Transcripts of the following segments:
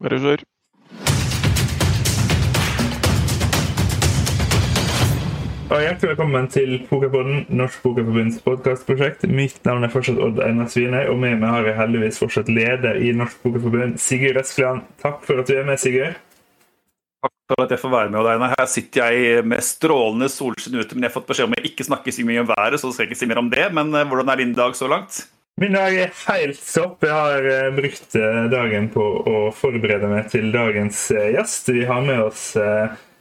Regissør. Og Hjertelig velkommen til Pokerpodden, Norsk Pokerforbunds podkastprosjekt. Mitt navn er fortsatt Odd Einar Svinøy, og med meg har jeg heldigvis fortsatt leder i Norsk Pokerforbund, Sigurd Eskeland. Takk for at du er med, Sigurd. Takk for at jeg får være med. Odd Einar. Her sitter jeg med strålende solskinn ute, men jeg har fått beskjed om jeg ikke snakker så mye om været, så skal jeg ikke si mer om det. Men eh, hvordan er din dag så langt? Min dag er helt stopp. Jeg har eh, brukt eh, dagen på å forberede meg til dagens eh, gjest. Vi har med oss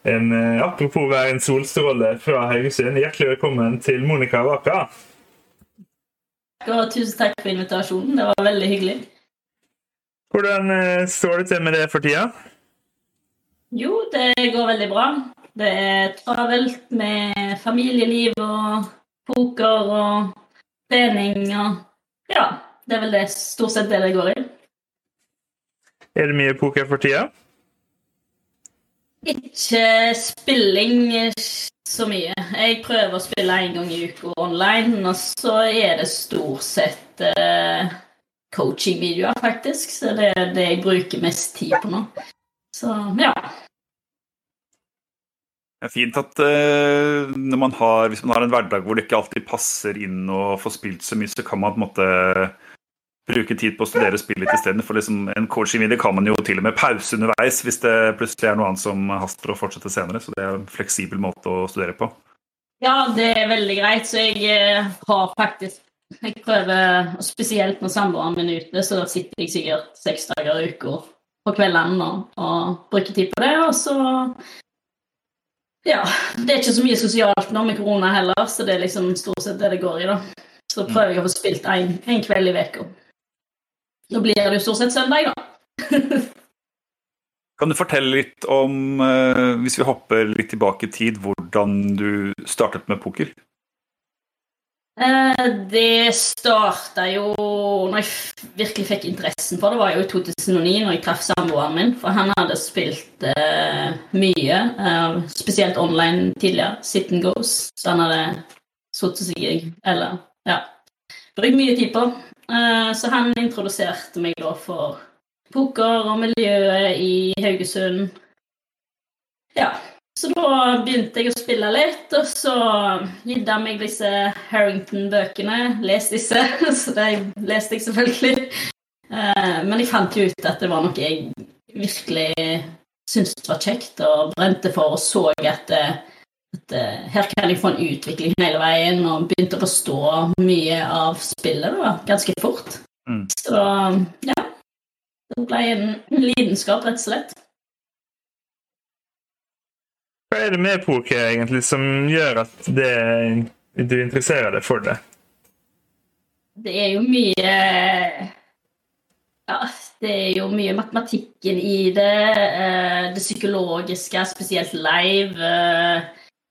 en apropos være en solstråle fra Haugesund. Hjertelig velkommen til Monica Waka. Tusen takk for invitasjonen. Det var veldig hyggelig. Hvordan står det til med det for tida? Jo, det går veldig bra. Det er travelt med familieliv og poker og trening og Ja, det er vel det stort sett det det går i. Er det mye poker for tida? Ikke spilling så mye. Jeg prøver å spille en gang i uka online, og så er det stort sett uh, coaching-videoer, faktisk. Så det er det jeg bruker mest tid på nå. Så ja. Det er fint at uh, man har, hvis man har en hverdag hvor det ikke alltid passer inn å få spilt så mye, så kan man på en måte bruke tid på å studere spillet isteden. For liksom, en coaching-video kan man jo til og med pause underveis hvis det plutselig er noe annet som haster å fortsette senere. Så det er en fleksibel måte å studere på. Ja, det er veldig greit. Så jeg eh, har faktisk Jeg prøver, spesielt når samboeren min er ute, så sitter jeg sikkert seks dager i uka på kveldene og, og bruker tid på det. Og så Ja. Det er ikke så mye sosialt nå med korona heller, så det er liksom stort sett det det går i, da. Så prøver jeg å få spilt en, en kveld i uka. Da blir det jo stort sett søndag, da. Kan du fortelle litt om, eh, hvis vi hopper litt tilbake i tid, hvordan du startet med poker? Eh, Det starta jo Når jeg virkelig fikk interessen for det, var jo i 2009, når jeg traff samboeren min. For han hadde spilt uh, mye, uh, spesielt online tidligere. Sit and goes. Så han hadde satt seg i Eller, ja. Brukt mye tid på. Uh, så han introduserte meg da for poker og miljøet i Haugesund. Ja. Så da begynte jeg å spille litt, og så gidda meg disse Harrington-bøkene. Les disse. Så de leste jeg selvfølgelig. Eh, Men jeg fant jo ut at det var noe jeg virkelig syntes var kjekt og brente for, og så at, eh, at eh, her kan jeg få en utvikling hele veien, og begynte å forstå mye av spillet da, ganske fort. Mm. Så ja. Det ble en lidenskap, rett og slett. Hva er det med poker egentlig som gjør at det, du interesserer deg for det? Det er jo mye Ja, det er jo mye matematikken i det. eh, Det psykologiske, spesielt live. eh,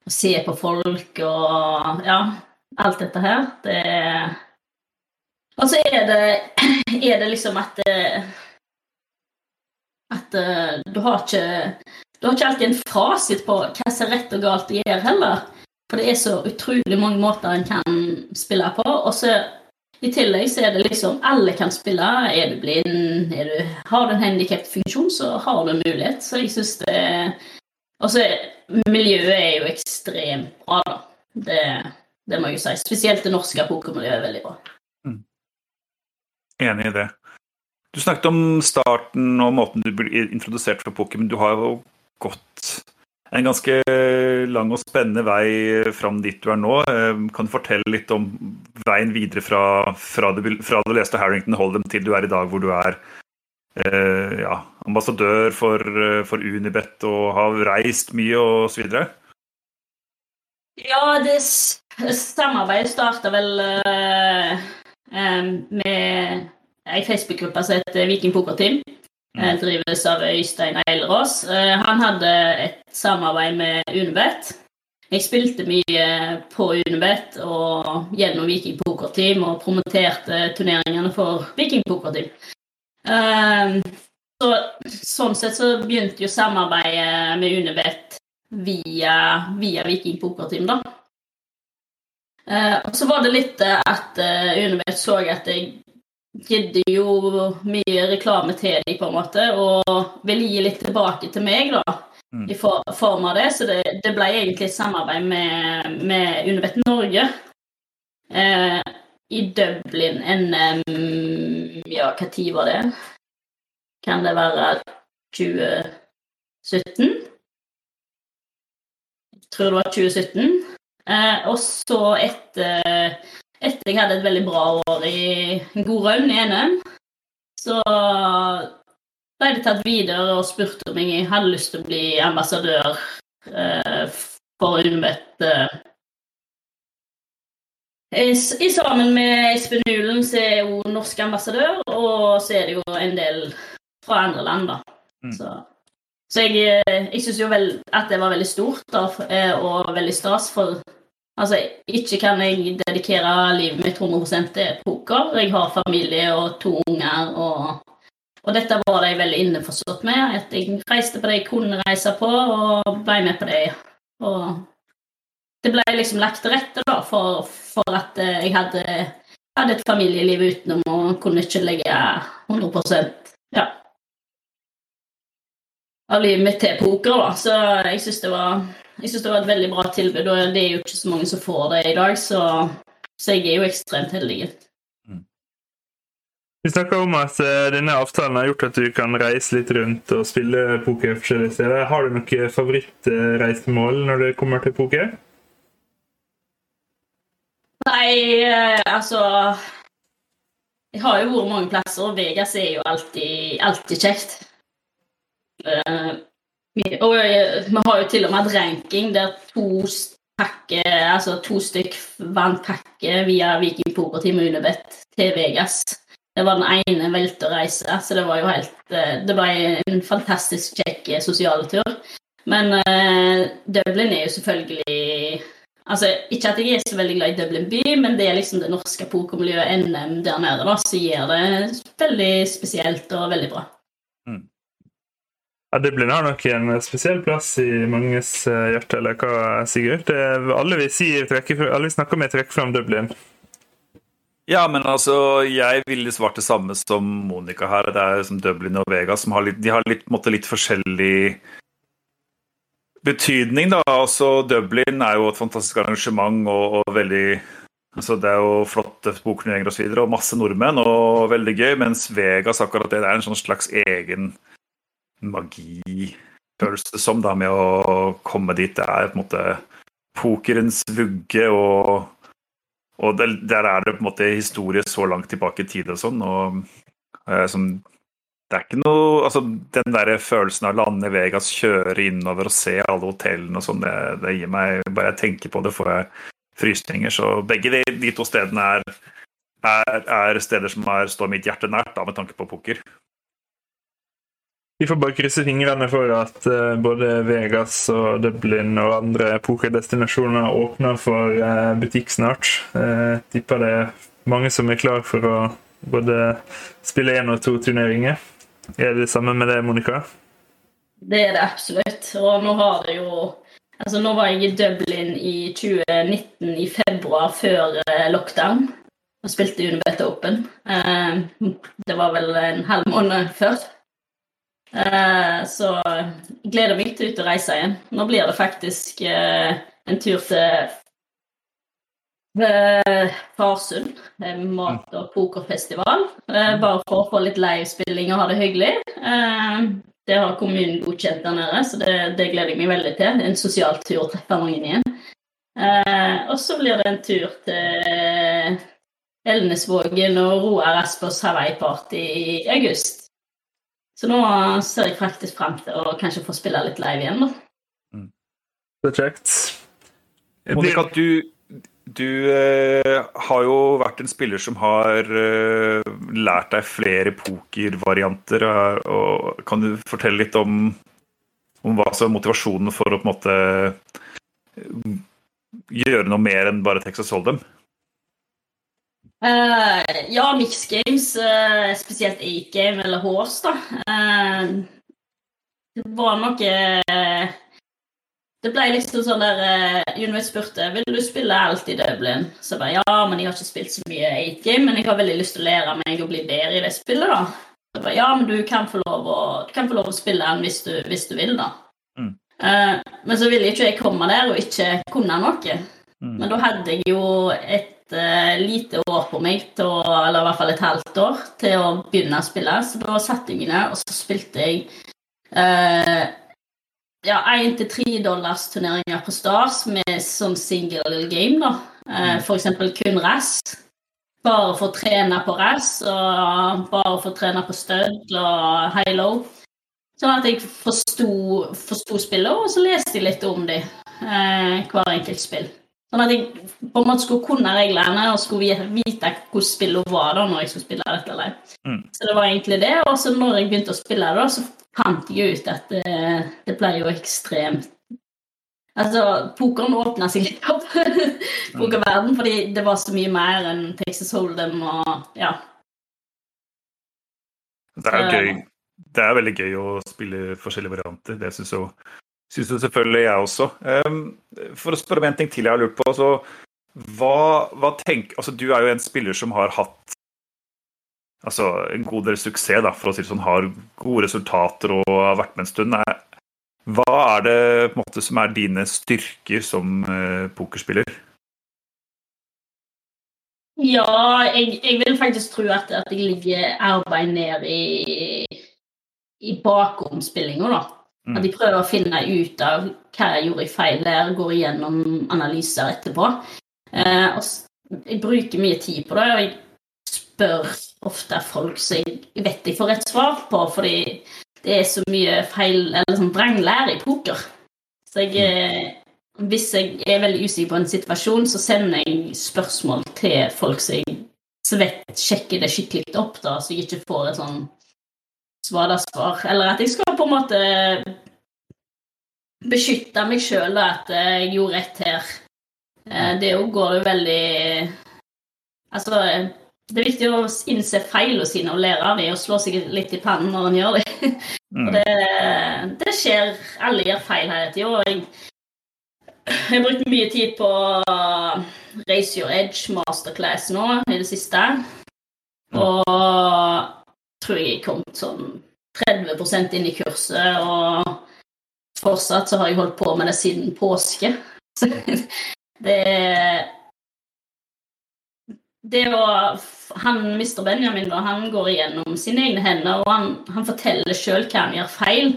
Å se på folk og Ja, alt dette her. Det Og så er det, er det liksom at At eh, du har ikke Du har ikke alltid en fasit på hva som er rett og galt å gjøre, heller. For det er så utrolig mange måter en kan spille på. Og så i tillegg så er det liksom Alle kan spille. Er du blind, er du, har du en handikapfunksjon, så har du en mulighet. Så jeg syns det Og så miljøet er jo ekstremt bra, da. Det, det må jeg jo si. Spesielt det norske pokermiljøet er veldig bra. Enig i det. Du snakket om starten og måten du ble introdusert for poker, men du har jo gått en ganske lang og spennende vei fram dit du er nå. Eh, Kan du fortelle litt om veien videre fra, fra, du, fra du leste Harrington Hold'em til du er i dag, hvor du er eh, ja, ambassadør for, eh, for Unibet og har reist mye videre? Ja, det samarbeidet starta vel eh, eh, med ei Facebook-gruppe som heter Viking Pokerteam. Eh, drives av Øystein Eilerås. Eh, han hadde et samarbeid med Unibet. Jeg spilte mye på Unibet og gjennom Viking Pokerteam og promoterte turneringene for Viking Pokerteam. Eh, så, sånn sett så begynte jo samarbeidet med Unibet via, via Viking Pokerteam, da. Og så var det litt at Unibet så at jeg gidde jo mye reklame til dem, på en måte, og ville gi litt tilbake til meg, da. Mm. I for, form av det. Så det, det ble egentlig et samarbeid med, med Univett Norge. Eh, I Dublin NM Ja, tid var det? Kan det være 2017? Jeg tror det var 2017. Eh, og så etter etter jeg hadde et veldig bra år i en god run i NM, så ble det tatt videre og spurt om jeg hadde lyst til å bli ambassadør eh, for Unibet. Eh. I, sammen med Espen Hulen, så er jo norsk ambassadør, og så er det jo en del fra andre land, da. Mm. Så, så jeg, eh, jeg syns jo vel at det var veldig stort da, eh, og veldig stas, for Altså, ikke kan jeg dedikere livet mitt 100 til poker. Jeg har familie og to unger, og, og dette var de veldig innforstått med. At jeg reiste på det jeg kunne reise på, og ble med på det. Og det ble liksom lagt til rette da, for, for at jeg hadde, hadde, et familieliv utenom og kunne ikke legge 100% ja, av livet mitt til poker. da. Så jeg syns det var jeg synes det var et veldig bra tilbud, og det er jo ikke så mange som får det i dag, så, så jeg er jo ekstremt heldig. Mm. Vi snakker om at uh, denne avtalen har gjort at du kan reise litt rundt og spille poker forskjellige steder. Har du noe favorittreisemål når det kommer til poker? Nei, uh, altså Jeg har jo vært mange plasser, og Vegas er jo alltid, alltid kjekt. Og eh, vi har jo til og med et ranking der to pakke, altså to stykk vant pakke via Viking Pokerteam og Unibet til Vegas. Det var den ene velte å reise, så det var jo helt eh, Det ble en fantastisk kjekk eh, sosial tur. Men uh, Dublin er jo selvfølgelig Altså, Ikke at jeg er så veldig glad i Dublin by, men det er liksom det norske pokermiljøet NM der nede da, som gjør det veldig spesielt og veldig bra. Ja, Dublin har nok en spesiell plass i manges eh, hjerte, eller hva, Sigurd? Alle, vi sier, alle vi snakker med, trekker fram Dublin. Ja, men altså, jeg ville svart det samme som Monica her. Det er som Dublin og Vegas som har litt, de har litt, måtte, litt forskjellig betydning, da. Altså, Dublin er jo et fantastisk arrangement og, og veldig altså, Det er jo flotte bokturneringer. Og, så videre, og masse nordmenn og veldig gøy. Mens Vegas akkurat det, det er en sånn slags egen magi, føles det som, da, med å komme dit. Det er på en måte pokerens vugge, og, og der er det på en måte historie så langt tilbake i tid og sånn. og eh, som, det er ikke noe altså Den der følelsen av å lande i Vegas, kjøre innover og se alle hotellene og sånn, det, det, gir meg Bare jeg tenker på det, får jeg frysninger. Så begge de, de to stedene er, er, er, steder som er, står mitt hjerte nært, da, med tanke på poker. Vi får bare krysse fingrene for at uh, både Vegas og Dublin og andre pokerdestinasjoner åpner for uh, butikk snart. Uh, tipper det er mange som er klar for å både spille én og to turneringer. Er det det samme med det, Monica? Det er det absolutt. Og nå har det jo Altså, nå var jeg i Dublin i 2019 i februar, før lockdown, og spilte Unibet Open. Det var vel en halv måned før. Eh, så jeg gleder meg til og reise igjen. Nå blir det faktisk eh, en tur til eh, Farsund. Mat- og pokerfestival. Bare for å få litt livespilling og ha det hyggelig. Det har kommunen godkjent der nede, så det, det gleder jeg meg veldig til. En sosial tur å treffe mange igjen. Og så blir det en tur til Elnesvågen og Roar Aspers Hawaii-party i august. Så nå ser jeg faktisk frem til å kanskje få spille litt live igjen, da. Mm. Det er kjekt. Monica, du, du uh, har jo vært en spiller som har uh, lært deg flere pokervarianter. Og, kan du fortelle litt om, om hva som er motivasjonen for å på en måte gjøre noe mer enn bare Texas Hold'em? Uh, ja, mix games, uh, spesielt 8-game eller horse, da. Uh, det var nok det ble liksom sånn der Jon spurte vil du spille alt i Dublin. Så jeg bare ja, men jeg har ikke spilt så mye 8 game, men jeg har veldig lyst til å lære meg å bli bedre i det spillet, da. Så jeg bare, ja, men du kan få lov å, kan få lov å spille den hvis du, hvis du vil, da. Mm. Men så ville ikke jeg komme der og ikke kunne noe. Mm. Men da hadde jeg jo et lite år på meg, til å, eller i hvert fall et halvt år, til å begynne å spille. Så da satte jeg ned, og så spilte jeg uh, ja, én til tre dollars turneringer på Stars med sånn single game, da. Eh, F.eks. For eksempel kun rass. Bare for å trene på rass, og bare for å trene på stud og high low. Sånn at jeg forsto spillet, og så leste jeg litt om det, eh, hver enkelt spill. Sånn at jeg på en måte skulle kunne reglene og skulle vite hvordan spillet var da når jeg skulle spille dette. Mm. Så det var egentlig det. Og så når jeg begynte å spille det, så fant jeg ut at det, det ble jo ekstremt Altså, pokeren åpna seg litt opp, pokerverden, fordi det var så mye mer enn Texas Hold'em og ja. Det er jo gøy. Det er veldig gøy å spille forskjellige varianter. Det syns jo, synes det selvfølgelig jeg også. Um, for å spørre om en ting til jeg har lurt på. så hva, hva tenk, altså Du er jo en spiller som har hatt altså, en god del suksess, da, for å si det sånn, har gode resultater og har vært med en stund. Hva er det måte, som er dine styrker som uh, pokerspiller? Ja, jeg, jeg, vil faktisk tro at, at jeg ligger arbeid ned i, i bakomspillinga, da. Mm. At de prøver å finne ut av hva jeg gjorde i feil der, går igjennom analyser etterpå. Eh, og jeg bruker mye tid på det, og jeg spør ofte folk som jeg vet jeg får rett svar på, fordi det er så mye feil eller sånn vranglære i poker. Så jeg, eh, hvis jeg er veldig usikker på en situasjon, så sender jeg spørsmål til folk som jeg så vet sjekker det skikkelig opp, da, så jeg ikke får et sånn svada-svar. Eller at jeg skal på en måte beskytte meg sjøl, at jeg gjorde rett her. Eh, det òg går jo veldig Altså det er viktig å innse feilene sine og lære av dem og slå seg litt i pannen når en gjør det. Mm. det, det, skjer. Alle gjør feil hele tida. Jeg, jeg har brukt mye tid på Race Your Edge masterclass nå i det siste. Og tror jeg jeg kom sånn 30% inn i kurset, og fortsatt så har jeg holdt på med det siden påske. Så det det å han, Mr. Benjamin da, han går igjennom sine egne hender, og han, han forteller sjøl hva han gjør feil.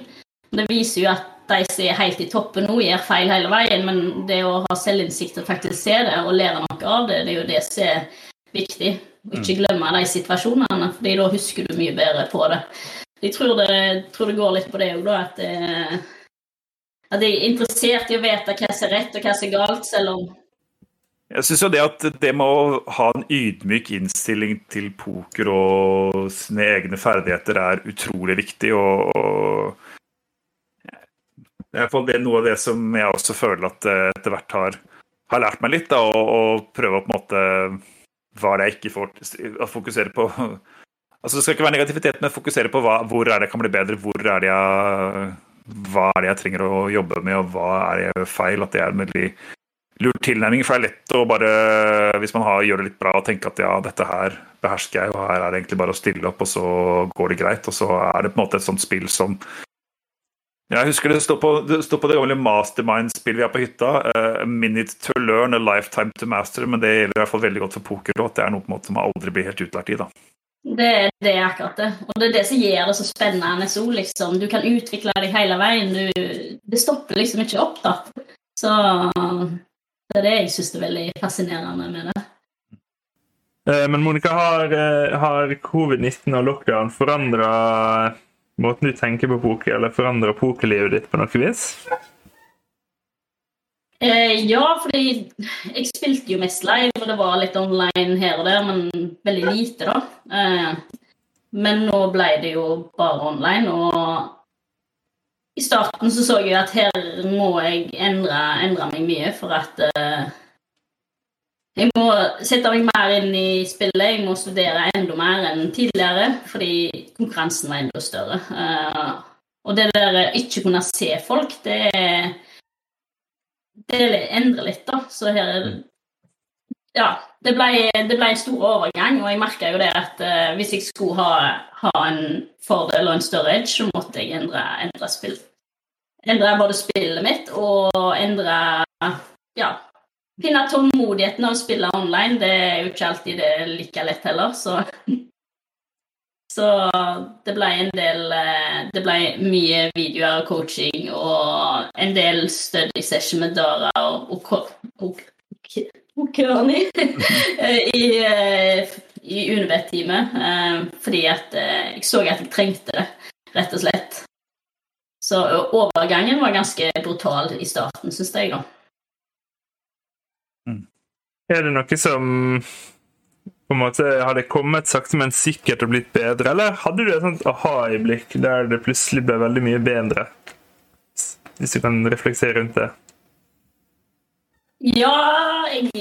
Det viser jo at de som er helt i toppen nå, gjør feil hele veien, men det å ha selvinnsikt og faktisk se det og lære noe av det, det er jo det som er viktig. Og ikke mm. glemme de situasjonene, for da husker du mye bedre på det. Jeg tror det, tror det går litt på det òg, da, at, eh, at jeg er interessert i å vite hva som er rett og hva som er galt, selv om jeg syns jo det at det med å ha en ydmyk innstilling til poker og sine egne ferdigheter er utrolig viktig. og, det er noe av det som jeg også føler at etter hvert har, har lært meg litt. Da, å, og, prøve å på en måte Hva det jeg ikke får Å fokusere på Altså Det skal ikke være negativitet, men fokusere på hva, hvor er det jeg kan bli bedre. Hvor er det jeg hva er det jeg trenger å jobbe med, og hva er det jeg gjør feil? At det er en veldig lur tilnærming. For det er lett å bare, hvis man har, gjør det litt bra, og tenke at ja, dette her behersker jeg, og her er det egentlig bare å stille opp, og så går det greit. Og så er det på en måte et sånt spill som jeg husker det står på det, står på det gamle mastermind-spillet vi har på hytta. Uh, a minute to learn, a lifetime to master. Men det gjelder i hvert fall veldig godt for poker. Det er noe på en måte som aldri blir helt utlært i. da. Det, det er akkurat det. Og det er det som gjør det så spennende. Så liksom. Du kan utvikle deg hele veien. Du, det stopper liksom ikke opp. da. Så det er det jeg syns er veldig fascinerende med det. Eh, men Monica, har, eh, har covid-19 og lockdown forandra måten du tenker på poker, eller forandrer pokerlivet ditt på noe vis? Eh, ja, fordi jeg spilte jo mest live, og det var litt online her og der, men veldig lite, da. Eh, men nå ble det jo bare online, og i starten så så jeg at her må jeg endre, endre meg mye for at uh, Jeg må sette meg mer inn i spillet, jeg må studere enda mer enn tidligere fordi konkurransen var enda større. Uh, og det der ikke kunne se folk, det, det endrer litt, da. Så her er Ja. Det ble, det ble en stor overgang, og jeg merka jo det at uh, hvis jeg skulle ha, ha, en fordel og en større edge, så måtte jeg endre, endre spill. Endre både spillet mitt og endre Ja. Finne tålmodigheten av å spille online. Det er jo ikke alltid det er like lett heller, så Så det ble en del eh, Det ble mye videoer og coaching og en del study session med Dara og, og, og, og Kørni i, eh, i UNB-teamet. Eh, fordi at jeg så at jeg trengte det, rett og slett. Så overgangen var ganske brutal i starten, syns jeg, da. Er det noe som på en måte hadde kommet sakte, men sikkert og blitt bedre? Eller hadde du et sånt aha-øyeblikk der det plutselig ble veldig mye bedre? Hvis du kan reflektere rundt det. Ja, jeg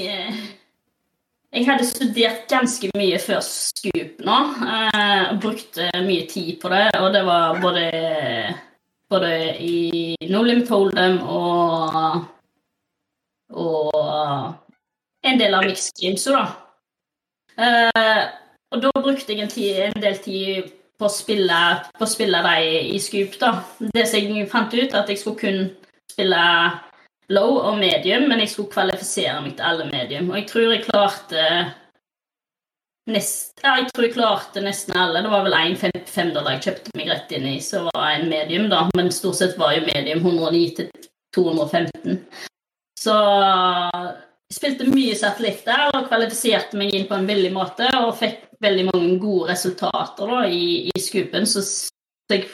Jeg hadde studert ganske mye før Scoop nå. Eh, og brukte mye tid på det. Og det var både, både i No Limit Hold'em og Og en del av Mixed Games, da. Uh, og da brukte jeg en, tid, en, del tid på å spille, på å spille dem i Scoop. da. Det som jeg fant ut, at jeg skulle kun spille low og medium, men jeg skulle kvalifisere meg til alle medium. Og jeg tror jeg klarte nest, ja, jeg tror jeg klarte nesten alle. Det var vel én fem, femdollar jeg kjøpte meg rett inn i, så var en medium, da. Men stort sett var jo medium 109 til 215. Så spilte mye satellitter og kvalifiserte meg inn på en billig måte og fikk veldig mange gode resultater da, i, i Scoopen. Så, jeg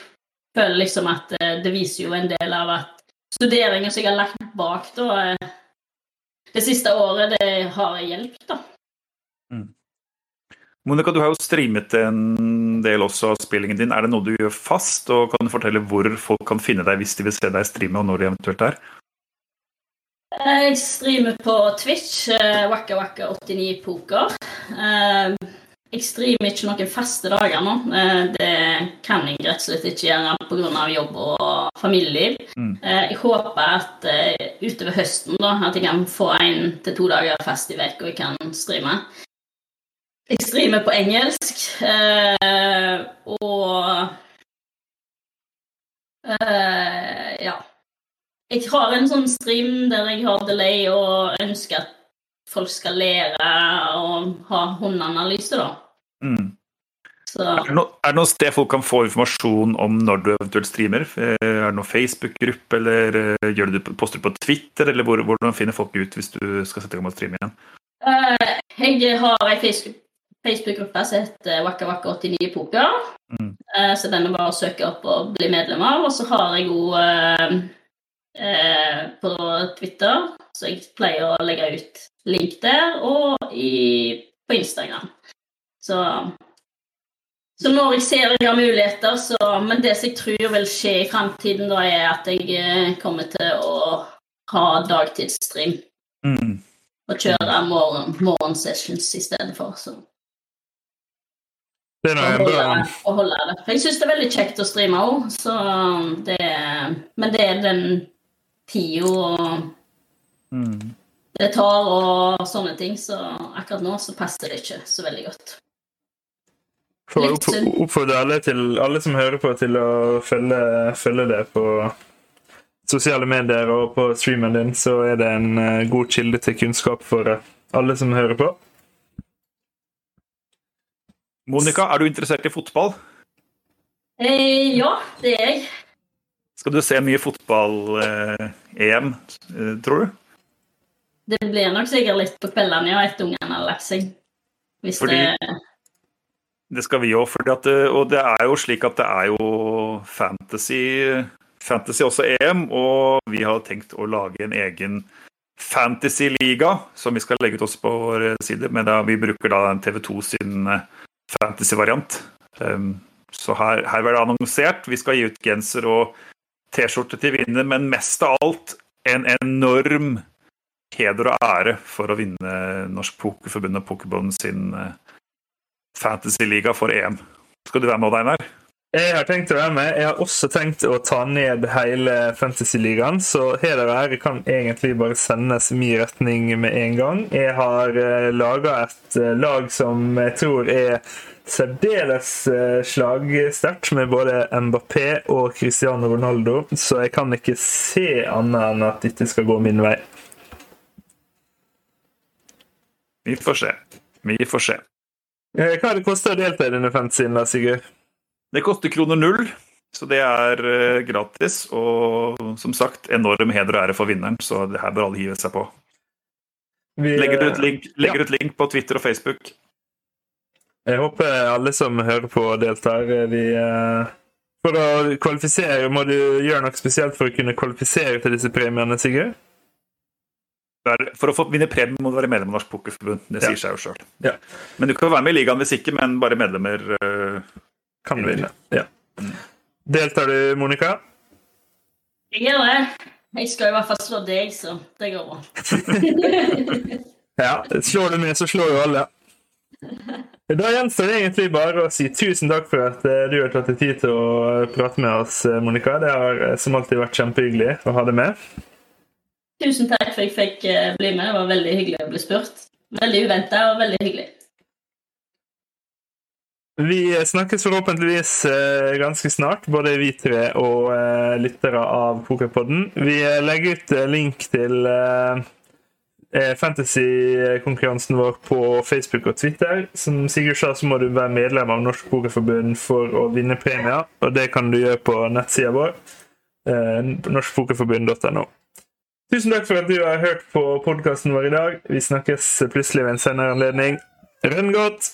føler liksom at eh, det viser jo en del av at studeringen som jeg har lagt bak da, eh, det siste året, det har hjulpet, da. Mm. Monica, du har jo streamet en del også av spillingen din. Er det noe du gjør fast? Og kan du fortelle hvor folk kan finne deg hvis de vil se deg streame, og når de eventuelt er? Jeg streamer på Twitch, uh, Waka Waka 89 Poker. Uh, jeg streamer ikke noen faste dager nå. Uh, det kan jeg rett og slett ikke gjøre pga. jobb og familieliv. Mm. Jeg håper at utover høsten da, at jeg kan få én til to dager fast i uka og jeg kan streame. Jeg streamer på engelsk, og Ja jeg har en sånn stream der jeg har delay og ønsker at folk skal lære å ha håndanalyse, da. Mm. Er, det noe, er det noe sted folk kan få informasjon om når du eventuelt streamer? Eh, er det noen Facebook-gruppe, eller eh, gjør du poster på Twitter, eller hvor, hvordan finner folk ut hvis du skal sette i gang med å streame igjen? Uh, jeg har ei Facebook-gruppe som heter Wakka Wakka 89 Poker. Mm. Uh, så den er bare å søke opp og bli medlem av. Og så har jeg jo eh, på Twitter, så jeg pleier å legge ut link der, og i, på Instagram. Så, så når jeg ser jeg har muligheter, så Men det som jeg tror vil skje i framtiden, da, er at jeg eh, kommer til å ha dagtidsstream. Mm. Og kjøre morgen, morgensessions i stedet for. Så. Det er bra. Å holde det. Jeg syns det er veldig kjekt å streame òg, så det Men det er den tida og mm. det tar og sånne ting. Så akkurat nå så passer det ikke så veldig godt. For å oppfordre alle, til, alle som hører på, til å følge, følge, det på sosiale medier og på streamen din, så er det en uh, god kilde til kunnskap for uh, alle som hører på. Monica, er du interessert i fotball? Eh, ja, det er jeg. Skal du se mye fotball-EM, eh, tror du? Det blir nok sikkert litt på kveldene, ja, etter ungene har lagt seg. Hvis Fordi, det Det skal vi òg, og det er jo slik at det er jo fantasy, fantasy også EM, og vi har tenkt å lage en egen fantasy-liga som vi skal legge ut oss på vår side. Men da, vi bruker da TV2 sin eh, fantasy-variant. Um, så her, her var det annonsert. Vi skal gi ut genser og T-skjorte til vinner, men mest av alt en enorm heder og ære for å vinne Norsk Pokerforbund og Pokerbond sin fantasyliga for EM. Skal du være med, Einar? Jeg har tenkt å være med. Jeg har også tenkt å ta ned hele Fantasy-ligaen, så heder og ære kan egentlig bare sendes min retning med en gang. Jeg har uh, laga et uh, lag som jeg tror er særdeles uh, slagsterkt, med både Mbappé og Cristiano Ronaldo, så jeg kan ikke se annet enn at dette skal gå min vei. Vi får se. Vi får se. Hva har det kosta å delta i denne fantasyen, da, Sigurd? Det koster kroner null, så det er uh, gratis. Og som sagt, enorm heder og ære for vinneren, så det her bør alle hive seg på. Vi, legger du ut link, legger ja. ut link på Twitter og Facebook? Jeg håper alle som hører på, deltar. Vi, uh, for å kvalifisere, må du gjøre noe spesielt for å kunne kvalifisere til disse premiene, Sigurd? For å få vinne premie må du være medlem av Norsk Pokerforbund. Det sier ja. seg jo sjøl. Ja. Men du kan være med i ligaen hvis ikke, men bare medlemmer uh, kan vinne. Ja. Deltar du, Monica? Jeg gjør det. Jeg skal i hvert fall slå deg, så det går bra. ja, slår du med, så slår jo alle. Da gjenstår det egentlig bare å si tusen takk for at eh, du har tatt deg tid til å prate med oss, eh, Monica. Det har som alltid vært kjempehyggelig å ha deg med. Tusen takk for at jeg fikk eh, bli med. Det var veldig hyggelig å bli spurt. Veldig uventa og veldig hyggelig. Vi snakkes forhåpentligvis eh, ganske snart, både vi tre og eh, lyttere av Pokerpodden. Vi legger ut link til fantasy-konkurransen vår på Facebook og Twitter. Som Sigurd sa, så må du være medlem av Norsk Pokerforbund for å vinne premier. Og det kan du gjøre på nettsida vår, norskpokerforbund.no. Tusen takk for at du har hørt på podkasten vår i dag. Vi snakkes plutselig ved en senere anledning. Rønn godt!